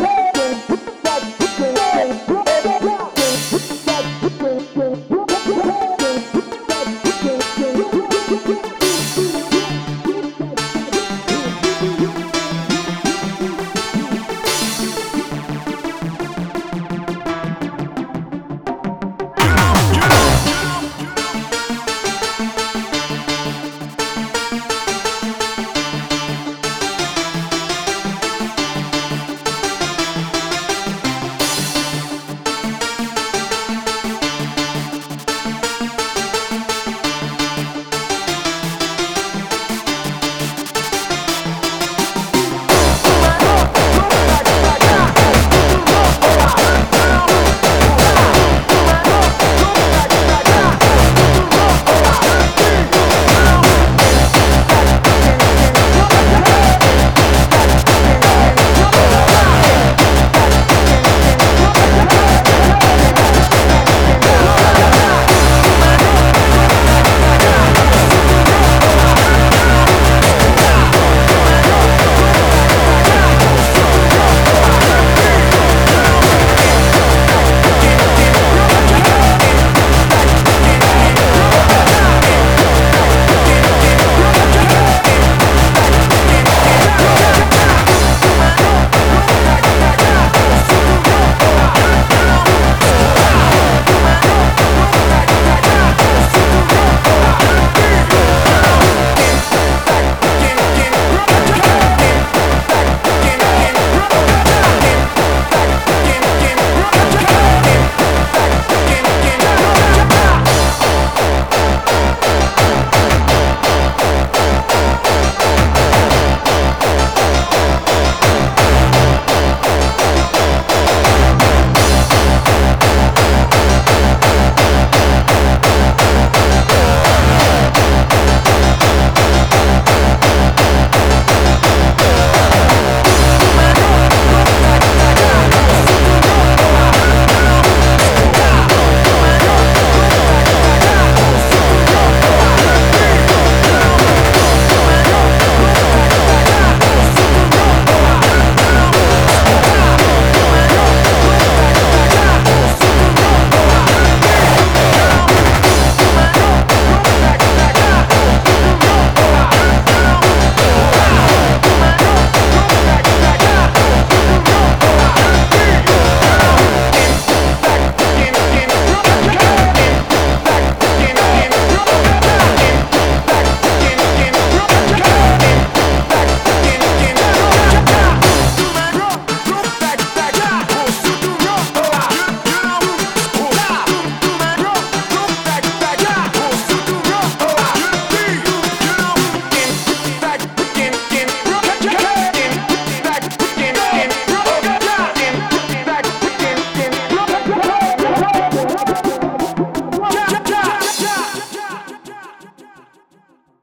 Woo!